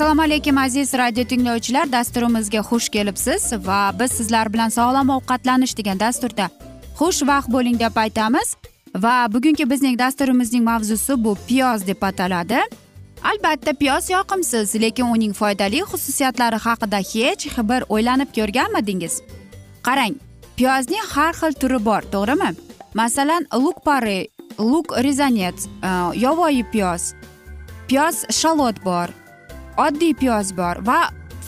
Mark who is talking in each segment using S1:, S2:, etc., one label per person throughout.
S1: assalomu alaykum aziz radio tinglovchilar. Dasturimizga xush kelibsiz va biz sizlar bilan sog'lom ovqatlanish degan dasturda xushvaqt bo'ling deb aytamiz. Va bugungi bizning dasturimizning mavzusi bu piyoz deb ataladi. Albatta piyoz yoqimsiz lekin uning foydali xususiyatlari haqida hech bir o'ylanib ko'rganmidingiz? Qarang piyozning har xil turi bor to'g'rimi? Masalan luk pare luk rezanets e, yovvoyi piyoz. Piyoz shalot bor oddiy piyoz bor va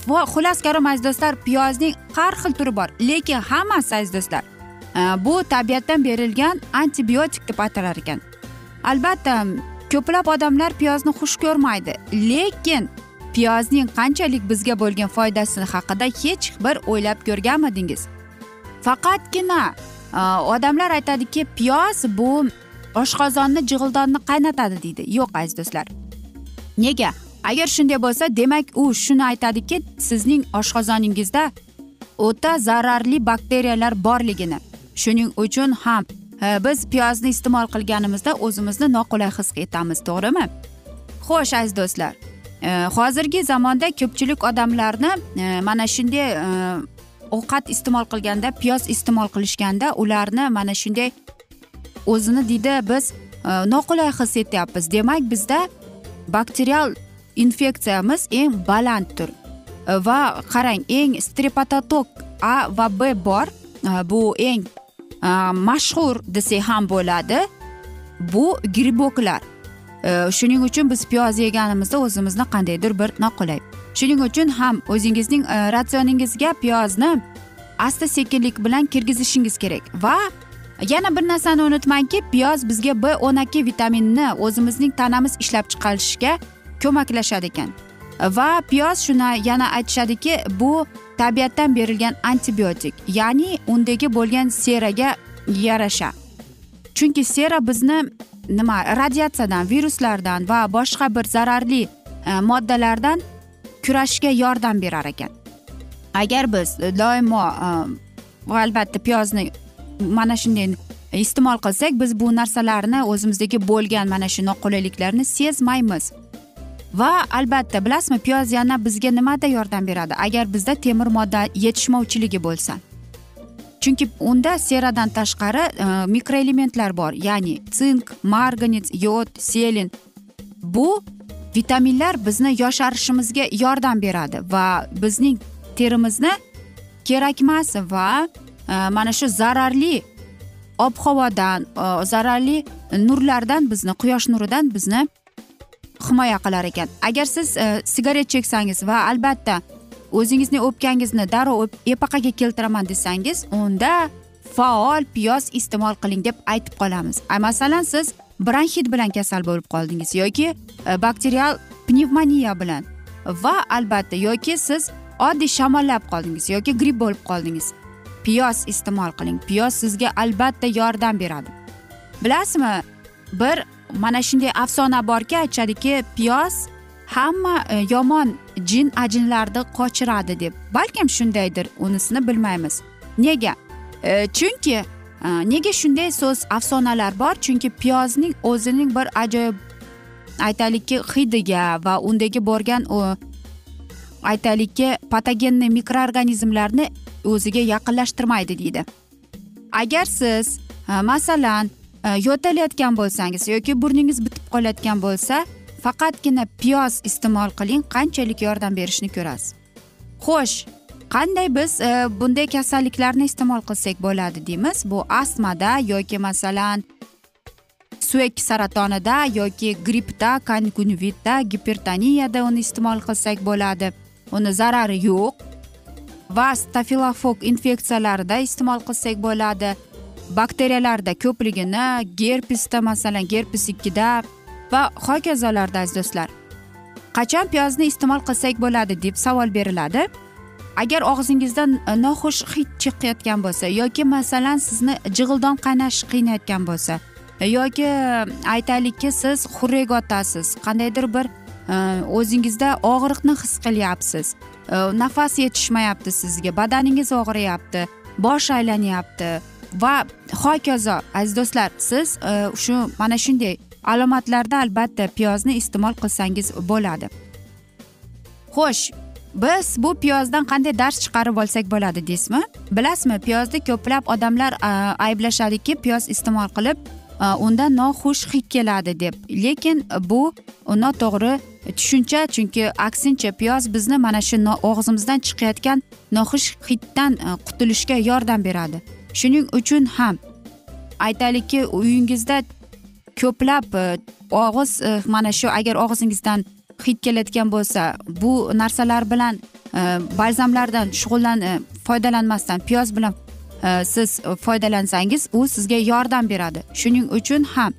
S1: va xullas karom aziz do'stlar piyozning har xil turi bor lekin hammasi aziz do'stlar e, bu tabiatdan berilgan antibiotik deb atalar ekan. Albatta ko'plab odamlar piyozni xush ko'rmaydi lekin piyozning qanchalik bizga bo'lgan foydasi haqida hech bir o'ylab ko'rganmidingiz? Faqatgina e, odamlar aytadiki piyoz bu oshqozonni jig'ildonni qaynatadi deydi. Yo'q aziz do'stlar. Nega? Agar shunday bo'lsa demak u shuni aytadiki sizning oshqozoningizda o'ta zararli bakteriyalar borligini shuning uchun ham e, biz piyozni iste'mol qilganimizda o'zimizni noqulay his etamiz to'g'rimi? Xo'sh aziz do'stlar e, hozirgi zamonda ko'pchilik odamlarni mana shunday ovqat iste'mol qilganda piyoz iste'mol qilishganda ularni mana shunday o'zini deydi biz e, noqulay his etyapmiz. Demak bizda bakterial infeksiyamiz eng balanddir. E, va qarang eng strepatotok a va b bor. E, bu eng mashhur desak ham bo'ladi. Bu griboklar. Shuning uchun biz piyoz yeganimizda o'zimizni qandaydir bir noqulay shuning uchun ham o'zingizning e, ratsioningizga piyozni asta sekinlik bilan kirgizishingiz kerak. Va yana bir narsani unutmangki piyoz bizga b o'n ikki vitaminini o'zimizning tanamiz ishlab chiqarishga ko'maklashadi ekan. Va piyoz shuni yana aytishadiki bu tabiatdan berilgan antibiotik ya'ni undagi bo'lgan seraga yarasha. Chunki sera bizni nima radiatsiyadan viruslardan va boshqa bir zararli e, moddalardan kurashishga yordam berar ekan. Agar biz doimo va albatta piyozni mana shunday iste'mol qilsak biz bu narsalarni o'zimizdagi bo'lgan mana shu noqulayliklarni sezmaymiz. Va albatta bilasizmi piyoz yana bizga nimada yordam beradi? Agar bizda temir modda yetishmovchiligi bo'lsa. Chunki unda seradan tashqari e, mikroelementlar bor ya'ni sink marganец yod selin. Bu vitaminlar bizni yosharishimizga yordam beradi va bizning terimizni kerakmas va e, mana shu zararli ob havodan e, zararli nurlardan bizni quyosh nuridan bizni himoya qilar ekan. Agar siz e, sigaret cheksangiz va albatta o'zingizni o'pkangizni darrov epaqaga keltiraman desangiz unda faol piyoz iste'mol qiling deb aytib qolamiz. Masalan siz bronxit bilan kasal bo'lib qoldingiz yoki e, bakterial pnevmoniya bilan va albatta yoki siz oddiy shamollab qoldingiz yoki gripp bo'lib qoldingiz. Piyoz iste'mol qiling. Piyoz sizga albatta yordam beradi. Bilasizmi bir mana shunday afsona borki aytishadiki piyoz hamma e, yomon jin ajinlarni qochiradi deb. Balkim shundaydir unisini bilmaymiz. Nega? E, chunki Э, nega shunday so'z afsonalar bor chunki piyozning o'zining bir ajoyib aytaylikki hidiga va undagi borgan aytaylikki patogenniy mikroorganizmlarni o'ziga yaqinlashtirmaydi deydi. Agar siz e, masalan e, yo'talayotgan bo'lsangiz yoki burningiz bitib qolayotgan bo'lsa faqatgina piyoz iste'mol qiling qanchalik yordam berishini ko'rasiz. Xo'sh qanday biz e, bunday kasalliklarni iste'mol qilsak bo'ladi deymiz? Bu astmada yoki masalan suyak saratonida yoki grippda konkunvitda gipertoniyada uni iste'mol qilsak bo'ladi. Uni zarari yo'q. Va stafilofok infeksiyalarida iste'mol qilsak bo'ladi. Bakteriyalarda ko'pligini gerpesda masalan gerpes ikkida va hokazolarda aziz do'stlar. Qachon piyozni iste'mol qilsak bo'ladi deb savol beriladi. Agar og'zingizdan e, noxush hid chiqayotgan bo'lsa yoki masalan sizni jig'ildon qaynash qiynayotgan bo'lsa e, yoki aytaylikki siz xurrak otasiz qandaydir bir e, o'zingizda og'riqni his qilyapsiz nafas yetishmayapti sizga badaningiz og'riyapti bosh aylanyapti va hokazo aziz do'stlar siz shu mana shunday alomatlarda albatta piyozni iste'mol qilsangiz bo'ladi. Xo'sh biz bu piyozdan qanday dars chiqarib olsak bo'ladi deysizmi? Bilasizmi piyozni ko'plab odamlar ayblashadiki piyoz iste'mol qilib undan noxush hid keladi deb. Lekin bu noto'g'ri tushuncha chunki aksincha piyoz bizni mana shu og'zimizdan chiqayotgan noxush hiddan qutulishga yordam beradi. Shuning uchun ham aytaylikki uyingizda ko'plab og'iz mana shu agar og'zingizdan hid kelayotgan bo'lsa bu narsalar bilan e, balzamlardan shug'ullan e, foydalanmasdan piyoz bilan e, siz foydalansangiz u sizga yordam beradi. Shuning uchun ham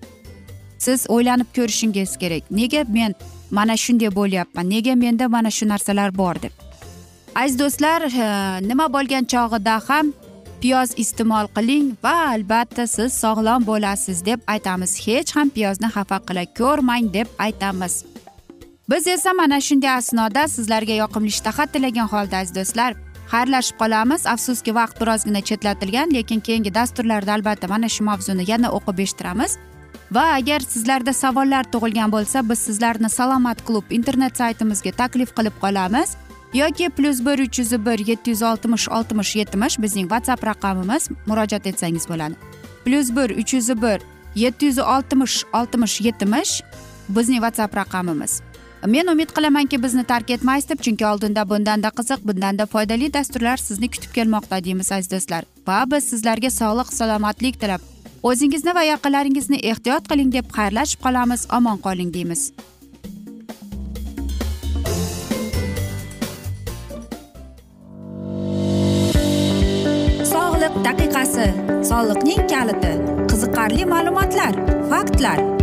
S1: siz o'ylanib ko'rishingiz kerak. Nega men mana shunday bo'lyapman? Nega menda mana shu narsalar bor deb. Aziz do'stlar e, nima bo'lgan chog'ida ham piyoz iste'mol qiling va albatta siz sog'lom bo'lasiz deb aytamiz. Hech ham piyozni xafa qila ko'rmang deb aytamiz. Biz esa mana shunday asnoda sizlarga yoqimli ishtaha tilagan holda aziz do'stlar xayrlashib qolamiz. Afsuski vaqt birozgina chetlatilgan lekin keyingi dasturlarda albatta mana shu mavzuni yana o'qib eshittiramiz. Va agar sizlarda savollar tug'ilgan bo'lsa biz sizlarni salomat klub internet saytimizga taklif qilib qolamiz. Yoki plyus bir uch yuz bir yetti yuz oltmish oltmish yetmish bizning whatsapp raqamimiz murojaat etsangiz bo'ladi. Plyus bir uch yuz bir yetti yuz oltmish oltmish yetmish bizning whatsapp raqamimiz. Men umid qilamanki bizni tark etmaysiz deb chunki oldinda bundanda qiziq bundanda foydali dasturlar sizni kutib kelmoqda deymiz aziz do'stlar. Va biz sizlarga sog'lik salomatlik tilab. O'zingizni va yaqinlaringizni ehtiyot qiling deb xayrlashib qolamiz omon qoling deymiz. Sog'liq daqiqasi. Soliqning kaliti. Qiziqarli ma'lumotlar faktlar.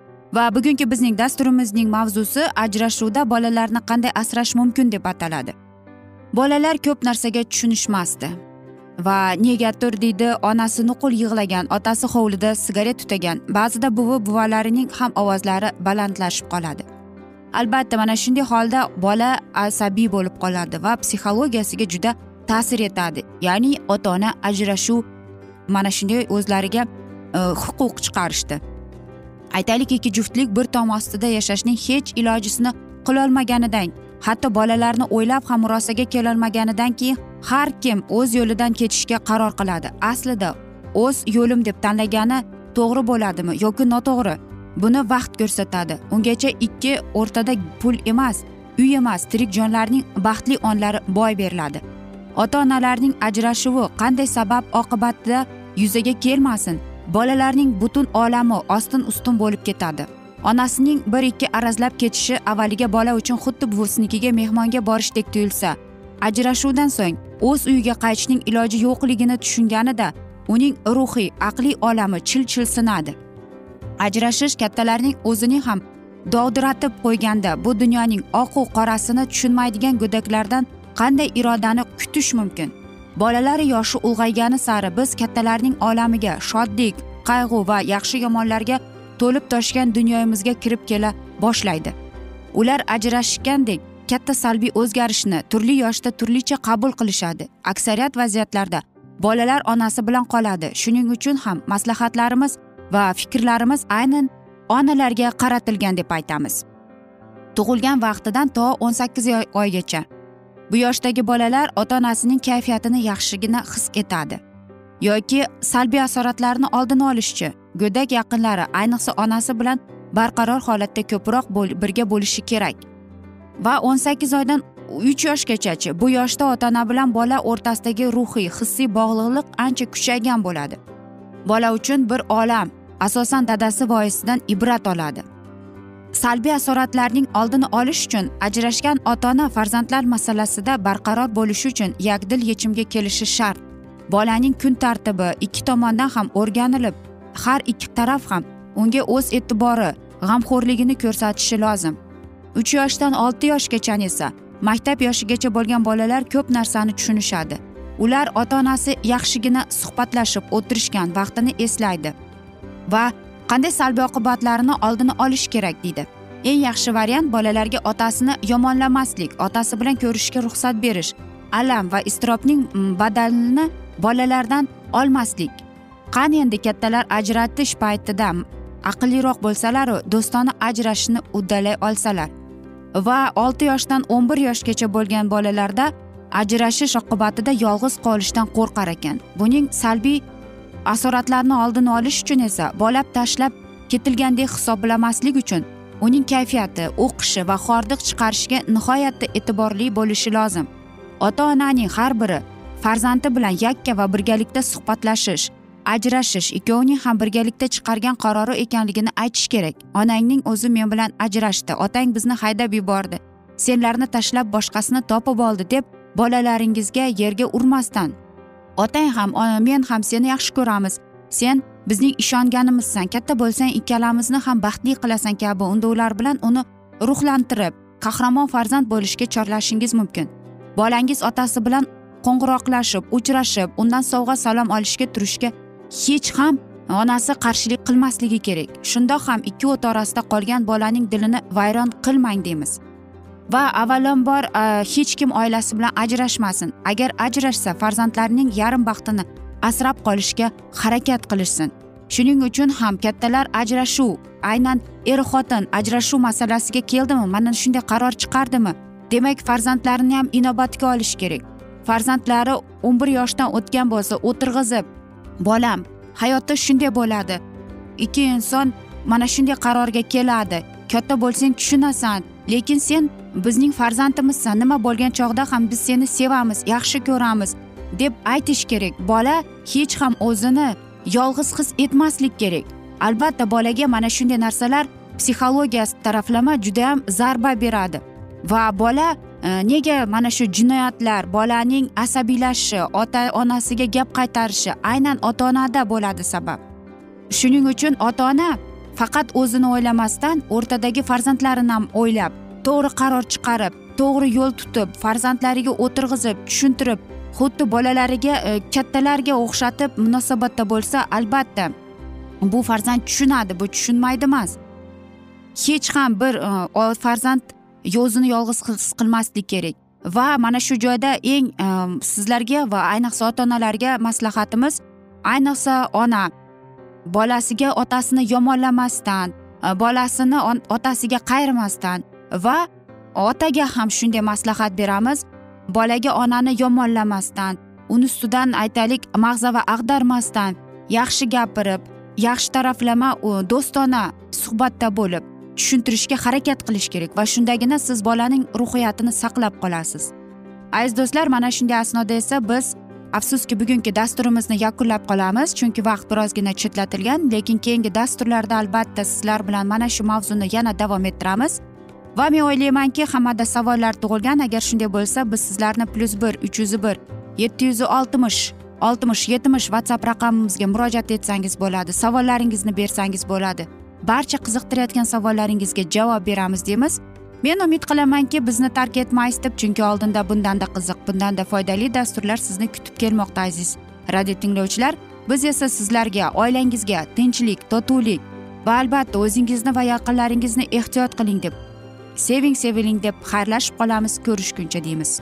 S1: Va bugungi bizning dasturimizning mavzusi ajrashuvda bolalarni qanday asrash mumkin deb ataladi. Bolalar ko'p narsaga tushunishmasdi. Va negadir deydi onasi nuqul yig'lagan otasi hovlida sigaret tutagan ba'zida buvi buvalarining ham ovozlari balandlashib qoladi. Albatta mana shunday holda bola asabiy bo'lib qoladi va psixologiyasiga juda ta'sir etadi. Ya'ni ota ona ajrashuv mana shunday o'zlariga e, huquq chiqarishdi. Aytaylik ikki juftlik bir tom ostida yashashning hech ilojisini qilolmaganidan hatto bolalarni o'ylab ham murosaga kelolmaganidan keyin har kim o'z yo'lidan ketishga qaror qiladi. Aslida o'z yo'lim deb tanlagani to'g'ri bo'ladimi yoki noto'g'ri? Buni vaqt ko'rsatadi. Ungacha ikki o'rtada pul emas uy emas tirik jonlarning baxtli onlari boy beriladi. Ota onalarning ajrashuvi qanday sabab oqibatida yuzaga kelmasin? Bolalarning butun olami ostin ustun bo'lib ketadi. Onasining bir ikki arazlab ketishi avvaliga bola uchun xuddi buvisinikiga mehmonga borishdek tuyulsa ajrashuvdan so'ng o'z uyiga qaytishning iloji yo'qligini tushunganida uning ruhiy aqliy olami chil chil sinadi. Ajrashish kattalarning o'zining ham dovdiratib qo'yganda bu dunyoning oqu qorasini tushunmaydigan go'daklardan qanday irodani kutish mumkin? Bolalar yoshi ulg'aygani sari biz kattalarning olamiga shodlik qayg'u va yaxshi yomonlarga to'lib toshgan dunyoyimizga kirib kela boshlaydi. Ular ajrashgandek katta salbiy o'zgarishni turli yoshda turlicha qabul qilishadi. Aksariyat vaziyatlarda bolalar onasi bilan qoladi. Shuning uchun ham maslahatlarimiz va fikrlarimiz aynan onalarga qaratilgan deb aytamiz. Tug'ilgan vaqtidan to o'n sakkiz oygacha bu yoshdagi bolalar ota onasining kayfiyatini yaxshigina his etadi. Yoki salbiy asoratlarni oldini olishchi go'dak yaqinlari ayniqsa onasi bilan barqaror holatda ko'proq birga bo'lishi kerak. Va o'n sakkiz oydan uch yoshgachachi bu yoshda ota ona bilan bola o'rtasidagi ruhiy hissiy bog'liqlik ancha kuchaygan bo'ladi. Bola uchun bir olam asosan dadasi voisidan ibrat oladi. Salbiy asoratlarning oldini olish uchun ajrashgan ota ona farzandlar masalasida barqaror bo'lishi uchun yakdil yechimga kelishi shart. Bolaning kun tartibi ikki tomondan ham o'rganilib har ikki taraf ham unga o'z e'tibori g'amxo'rligini ko'rsatishi lozim. Uch yoshdan olti yoshgacha esa maktab yoshigacha bo'lgan bolalar ko'p narsani tushunishadi. Ular ota onasi yaxshigina suhbatlashib o'tirishgan vaqtini eslaydi va qanday salbiy oqibatlarini oldini olish kerak deydi. Eng yaxshi variant bolalarga otasini yomonlamaslik otasi bilan ko'rishishga ruxsat berish alam va iztirobning mm, badalini bolalardan olmaslik. Qani endi kattalar ajratish paytida mm, aqlliroq bo'lsalaru do'stona ajrashishni uddalay olsalar va olti yoshdan o'n bir yoshgacha bo'lgan bolalarda ajrashish oqibatida yolg'iz qolishdan qo'rqar ekan. Buning salbiy asoratlarni oldini olish uchun esa bolab tashlab ketilgandek hisoblamaslik uchun uning kayfiyati o'qishi va hordiq chiqarishiga nihoyatda e'tiborli bo'lishi lozim. Ota onaning har biri farzandi bilan yakka va birgalikda suhbatlashish ajrashish ikkovining ham birgalikda chiqargan qarori ekanligini aytish kerak. Onangning o'zi men bilan ajrashdi otang bizni haydab yubordi senlarni tashlab boshqasini topib oldi deb bolalaringizga yerga urmasdan otang ham men ham seni yaxshi ko'ramiz. Sen bizning ishonganimizsan katta bo'lsang ikkalamizni ham baxtli qilasan kabi unda ular bilan uni ruhlantirib qahramon farzand bo'lishga chorlashingiz mumkin. Bolangiz otasi bilan qo'ng'iroqlashib uchrashib undan sovg'a salom olishga turishga hech ham onasi qarshilik qilmasligi kerak. Shundoq ham ikki o't orasida qolgan bolaning dilini vayron qilmang deymiz. Va avvalambor e, hech kim oilasi bilan ajrashmasin. Agar ajrashsa farzandlarining yarim baxtini asrab qolishga harakat qilishsin. Shuning uchun ham kattalar ajrashuv aynan er xotin ajrashuv masalasiga keldimi? Mana shunday qaror chiqardimi? Demak farzandlarini ham inobatga olish kerak. Farzandlari o'n bir yoshdan o'tgan bo'lsa o'tirg'izib bolam hayotda shunday bo'ladi. Ikki inson mana shunday qarorga keladi. Katta bo'lsang tushunasan. Lekin sen bizning farzandimizsan. Nima bo'lgan chog'da ham biz seni sevamiz yaxshi ko'ramiz deb aytish kerak. Bola hech ham o'zini yolg'iz his etmaslik kerak. Albatta bolaga mana shunday narsalar psixologiya taraflama judayam zarba beradi. Va bola e, nega mana shu jinoyatlar bolaning asabiylashishi ota onasiga gap qaytarishi aynan ota onada bo'ladi sabab. Shuning uchun ota ona faqat o'zini o'ylamasdan o'rtadagi farzandlarini ham o'ylab to'g'ri qaror chiqarib to'g'ri yo'l tutib farzandlariga o'tirg'izib tushuntirib xuddi bolalariga e, kattalarga o'xshatib munosabatda bo'lsa albatta bu farzand tushunadi bu tushunmaydi emas hech ham bir e, farzand o'zini yolg'iz his qilmaslik kerak. Va mana shu joyda eng e, sizlarga va ayniqsa ota onalarga maslahatimiz ayniqsa ona bolasiga otasini yomonlamasdan e, bolasini otasiga qayirmasdan va otaga ham shunday maslahat beramiz. Bolaga onani yomonlamasdan uni ustidan aytaylik mag'zava ag'darmasdan yaxshi gapirib yaxshi taraflama do'stona suhbatda bo'lib tushuntirishga harakat qilish kerak va shundagina siz bolaning ruhiyatini saqlab qolasiz. Aziz do'stlar mana shunday asnoda esa biz afsuski bugungi dasturimizni yakunlab qolamiz chunki vaqt birozgina chetlatilgan lekin keyingi dasturlarda albatta sizlar bilan mana shu mavzuni yana davom ettiramiz. Va men o'ylaymanki hammada savollar tug'ilgan. Agar shunday bo'lsa biz sizlarni plyus bir uch yuz bir yetti yuz oltmish oltmish yetmish whatsapp raqamimizga murojaat etsangiz bo'ladi savollaringizni bersangiz bo'ladi. Barcha qiziqtirayotgan savollaringizga javob beramiz deymiz. Men umid qilamanki bizni tark etmaysiz deb chunki oldinda bundanda qiziq bundanda foydali dasturlar sizni kutib kelmoqda aziz radio tinglovchilar. Biz esa sizlarga oilangizga tinchlik totuvlik va albatta o'zingizni va yaqinlaringizni ehtiyot qiling deb seving seviling deb xayrlashib qolamiz ko'rishguncha deymiz.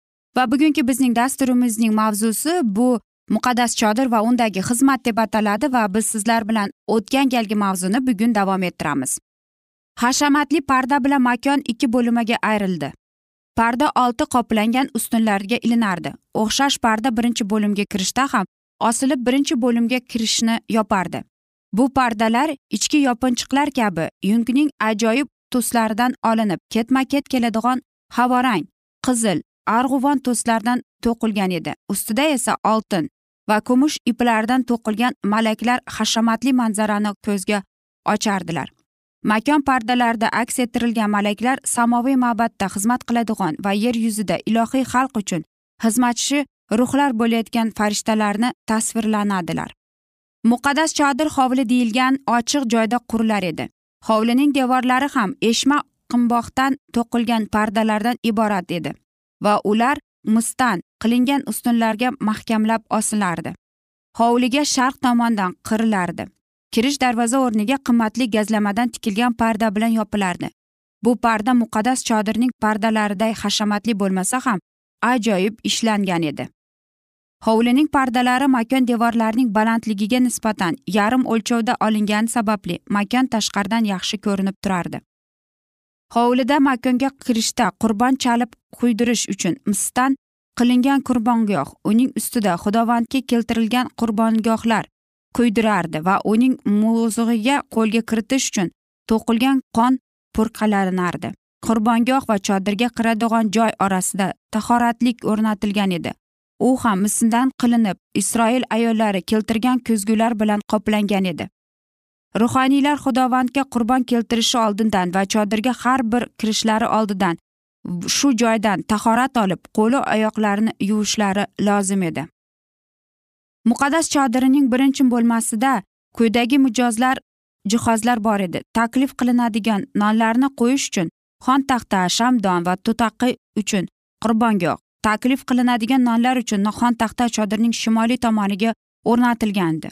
S1: Va bugungi bizning dasturimizning mavzusi bu muqaddas chodir va undagi xizmat deb ataladi va biz sizlar bilan o'tgan galgi mavzuni bugun davom ettiramiz. Hashamatli parda bilan makon ikki bo'limaga ayrildi. Parda olti qoplangan ustunlarga ilinardi. O'xshash parda birinchi bo'limga kirishda ham osilib birinchi bo'limga kirishni yopardi. Bu pardalar ichki yopinchiqlar kabi yungning ajoyib tuslaridan olinib ketma ket keladigan havorang qizil arg'uvon to'slardan to'qilgan edi. Ustida esa oltin va kumush iplaridan to'qilgan malaklar hashamatli manzarani ko'zga ochardilar. Makon pardalarida aks ettirilgan malaklar samoviy ma'batda xizmat qiladigan va yer yuzida ilohiy xalq uchun xizmatchi ruhlar bo'layotgan farishtalarni tasvirlanadilar. Muqaddas chodir hovli deyilgan ochiq joyda qurilar edi. Hovlining devorlari ham eshma qimboqdan to'qilgan pardalardan iborat edi. Va ular misdan qilingan ustunlarga mahkamlab osilardi hovliga sharq tomondan qirilardi. Kirish darvoza o'rniga qimmatli gazlamadan tikilgan parda bilan yopilardi. Bu parda muqaddas chodirning pardalariday hashamatli bo'lmasa ham ajoyib ishlangan edi. Hovlining pardalari makon devorlarining balandligiga nisbatan yarim o'lchovda olingani sababli makon tashqaridan yaxshi ko'rinib turardi. Hovlida makonga kirishda qurbon chalib quydirish uchun misdan qilingan qurbongoh uning ustida xudovandga keltirilgan qurbongohlar kuydirardi va uning muzig'iga qo'lga kiritish uchun to'qilgan qon purqalanardi qurbongoh va chodirga kiradigan joy orasida tahoratlik o'rnatilgan edi. U ham misdan qilinib isroil ayollari keltirgan ko'zgular bilan qoplangan edi. Ruhoniylar xudovandga qurbon keltirishi oldindan va chodirga har bir kirishlari oldidan shu joydan tahorat olib qo'li oyoqlarini yuvishlari lozim edi. Muqaddas chodirining birinchi bo'lmasida quyidagi mijozlar jihozlar bor edi. Taklif qilinadigan nonlarni qo'yish uchun xon taxta shamdon va tutaqi uchun qurbongoh taklif qilinadigan nonlar uchun xon taxta chodirning shimoliy tomoniga o'rnatilgandi.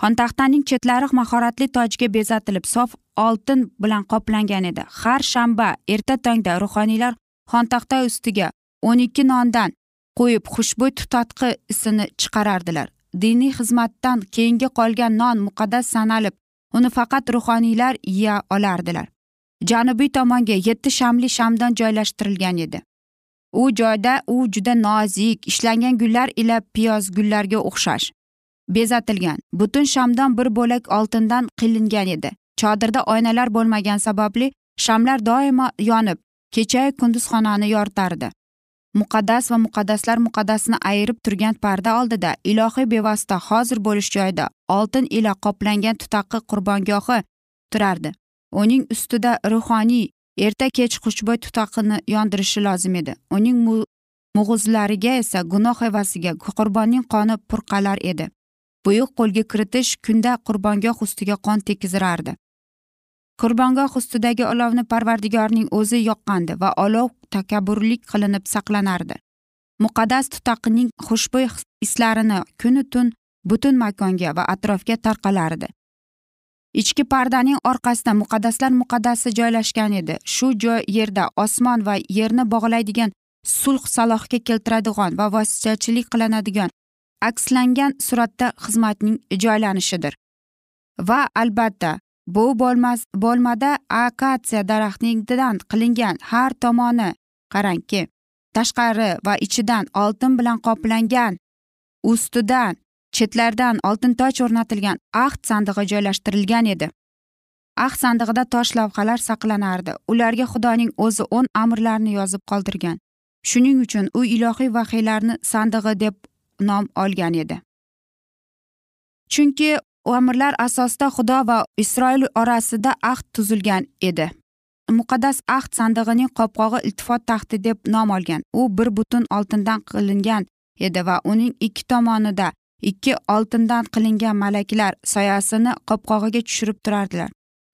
S1: Xontaxtaning chetlari mahoratli tojga bezatilib sof oltin bilan qoplangan edi. Har shanba erta tongda ruhoniylar xontaxta ustiga o'n ikki nondan qo'yib xushbo'y tutatqi isini chiqarardilar. Diniy xizmatdan keyingi qolgan non muqaddas sanalib uni faqat ruhoniylar yeya olardilar. Janubiy tomonga yetti shamli shamdon joylashtirilgan edi. U joyda u juda nozik ishlangan gullar ila piyoz gullariga o'xshash. Bezatilgan. Butun shamdan bir bo'lak oltindan qilingan edi. Chodirda oynalar bo'lmagani sababli shamlar doimo yonib kechayu kunduz xonani yoritardi muqaddas va muqaddaslar muqaddasini ayirib turgan parda oldida ilohiy bevosita hozir bo'lish joyida oltin ila qoplangan tutaqi qurbongohi turardi. Uning ustida ruhoniy erta kech xushbo'y tutaqini yondirishi lozim edi. Uning mug'uzlariga esa gunoh evasiga qurbonning qoni purqalar edi. Buyuk qo'lga kiritish kunda qurbongoh ustiga qon tekizirardi. Qurbongoh ustidagi olovni parvardigorning o'zi yoqqandi va olov takabburlik qilinib saqlanardi. Muqaddas tutaqining xushbo'y islarini kunu tun butun makonga va atrofga tarqalardi. Ichki pardaning orqasida muqaddaslar muqaddasi joylashgan edi. Shu joy yerda osmon va yerni bog'laydigan sulh salohga keltiradigan va vositachilik qilinadigan akslangan suratda xizmatning joylanishidir. Va albatta bu bo'lmas bo'lmada akatsiya daraxtidan qilingan har tomoni. Qarangki tashqari va ichidan oltin bilan qoplangan ustidan chetlaridan oltin toj o'rnatilgan ahd sandig'i joylashtirilgan edi. Ahd sandig'ida tosh lavhalar saqlanardi. Ularga xudoning o'zi o'n amrlarini yozib qoldirgan. Shuning uchun u ilohiy vahiylarni sandig'i deb nom olgan edi. Chunki amirlar asosida xudo va isroil orasida ahd tuzilgan edi. Muqaddas ahd sandig'ining qopqog'i iltifot taxti deb nom olgan. U bir butun oltindan qilingan edi va uning ikki tomonida ikki oltindan qilingan malaklar soyasini qopqog'iga tushirib turardilar.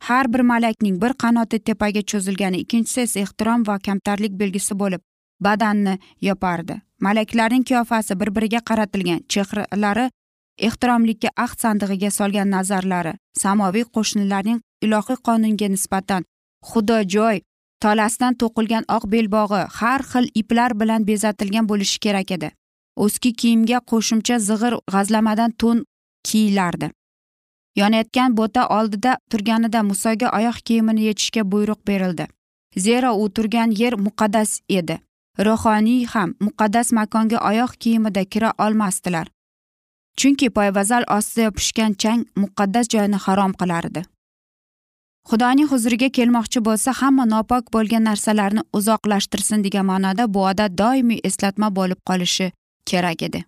S1: Har bir malakning bir qanoti tepaga cho'zilgani ikkinchisi esa ehtirom va kamtarlik belgisi bo'lib badanni yopardi. Malaklarning qiyofasi bir biriga qaratilgan chehralari ehtiromlikka ahd sandig'iga solgan nazarlari samoviy qo'shnilarning ilohiy qonunga nisbatan xudo joy tolasidan to'qilgan oq belbog'i har xil iplar bilan bezatilgan bo'lishi kerak edi. Eski kiyimga qo'shimcha zig'ir g'azlamadan to'n kiyilardi yonayotgan bo'ta oldida turganida musoga oyoq kiyimini yechishga buyruq berildi. Zero u turgan yer muqaddas edi. Ruhoniy ham muqaddas makonga oyoq kiyimida kira olmasdilar. Chunki poyvazal ostida yopishgan chang muqaddas joyni harom qilardi. Xudoning huzuriga kelmoqchi bo'lsa hamma nopok bo'lgan narsalarni uzoqlashtirsin degan ma'noda bu odat doimiy eslatma bo'lib qolishi kerak edi.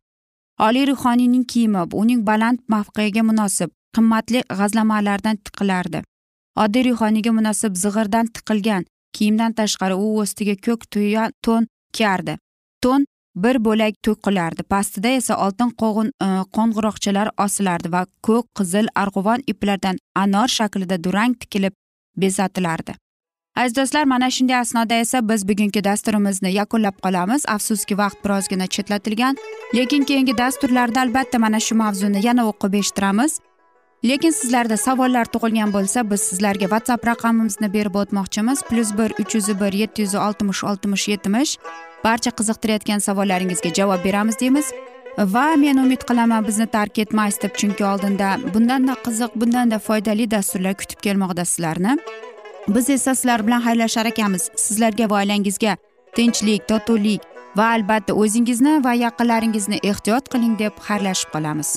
S1: Oliy ruhoniyning kiyimi uning baland mavqega munosib qimmatli g'azlamalardan tiqilardi. Oddiy ruhoniyga munosib zig'irdan tiqilgan kiyimdan tashqari u ostiga ko'k tuya to'n kiyardi to'n bir bo'lak to'qilardi pastida esa oltin qo'g'in e, qo'ng'iroqchalar osilardi va ko'k qizil arg'uvon iplardan anor shaklida durang tikilib bezatilardi aziz do'stlar mana shunday asnoda esa biz bugungi dasturimizni yakunlab qolamiz. Afsuski vaqt birozgina chetlatilgan lekin keyingi dasturlarda albatta mana shu mavzuni yana o'qib eshittiramiz. Lekin sizlarda savollar tug'ilgan bo'lsa biz sizlarga whatsapp raqamimizni berib o'tmoqchimiz. Plyus bir uch yuz bir yetti yuz oltmish oltmish yetmish. Barcha qiziqtirayotgan savollaringizga javob beramiz deymiz. Va men umid qilaman bizni tark etmaysiz deb chunki oldinda bundanda qiziq bundanda foydali dasturlar kutib kelmoqda sizlarni. Biz esa sizlar bilan xayrlashar ekanmiz. Sizlarga va oilangizga tinchlik totuvlik va albatta o'zingizni va yaqinlaringizni ehtiyot qiling deb xayrlashib qolamiz.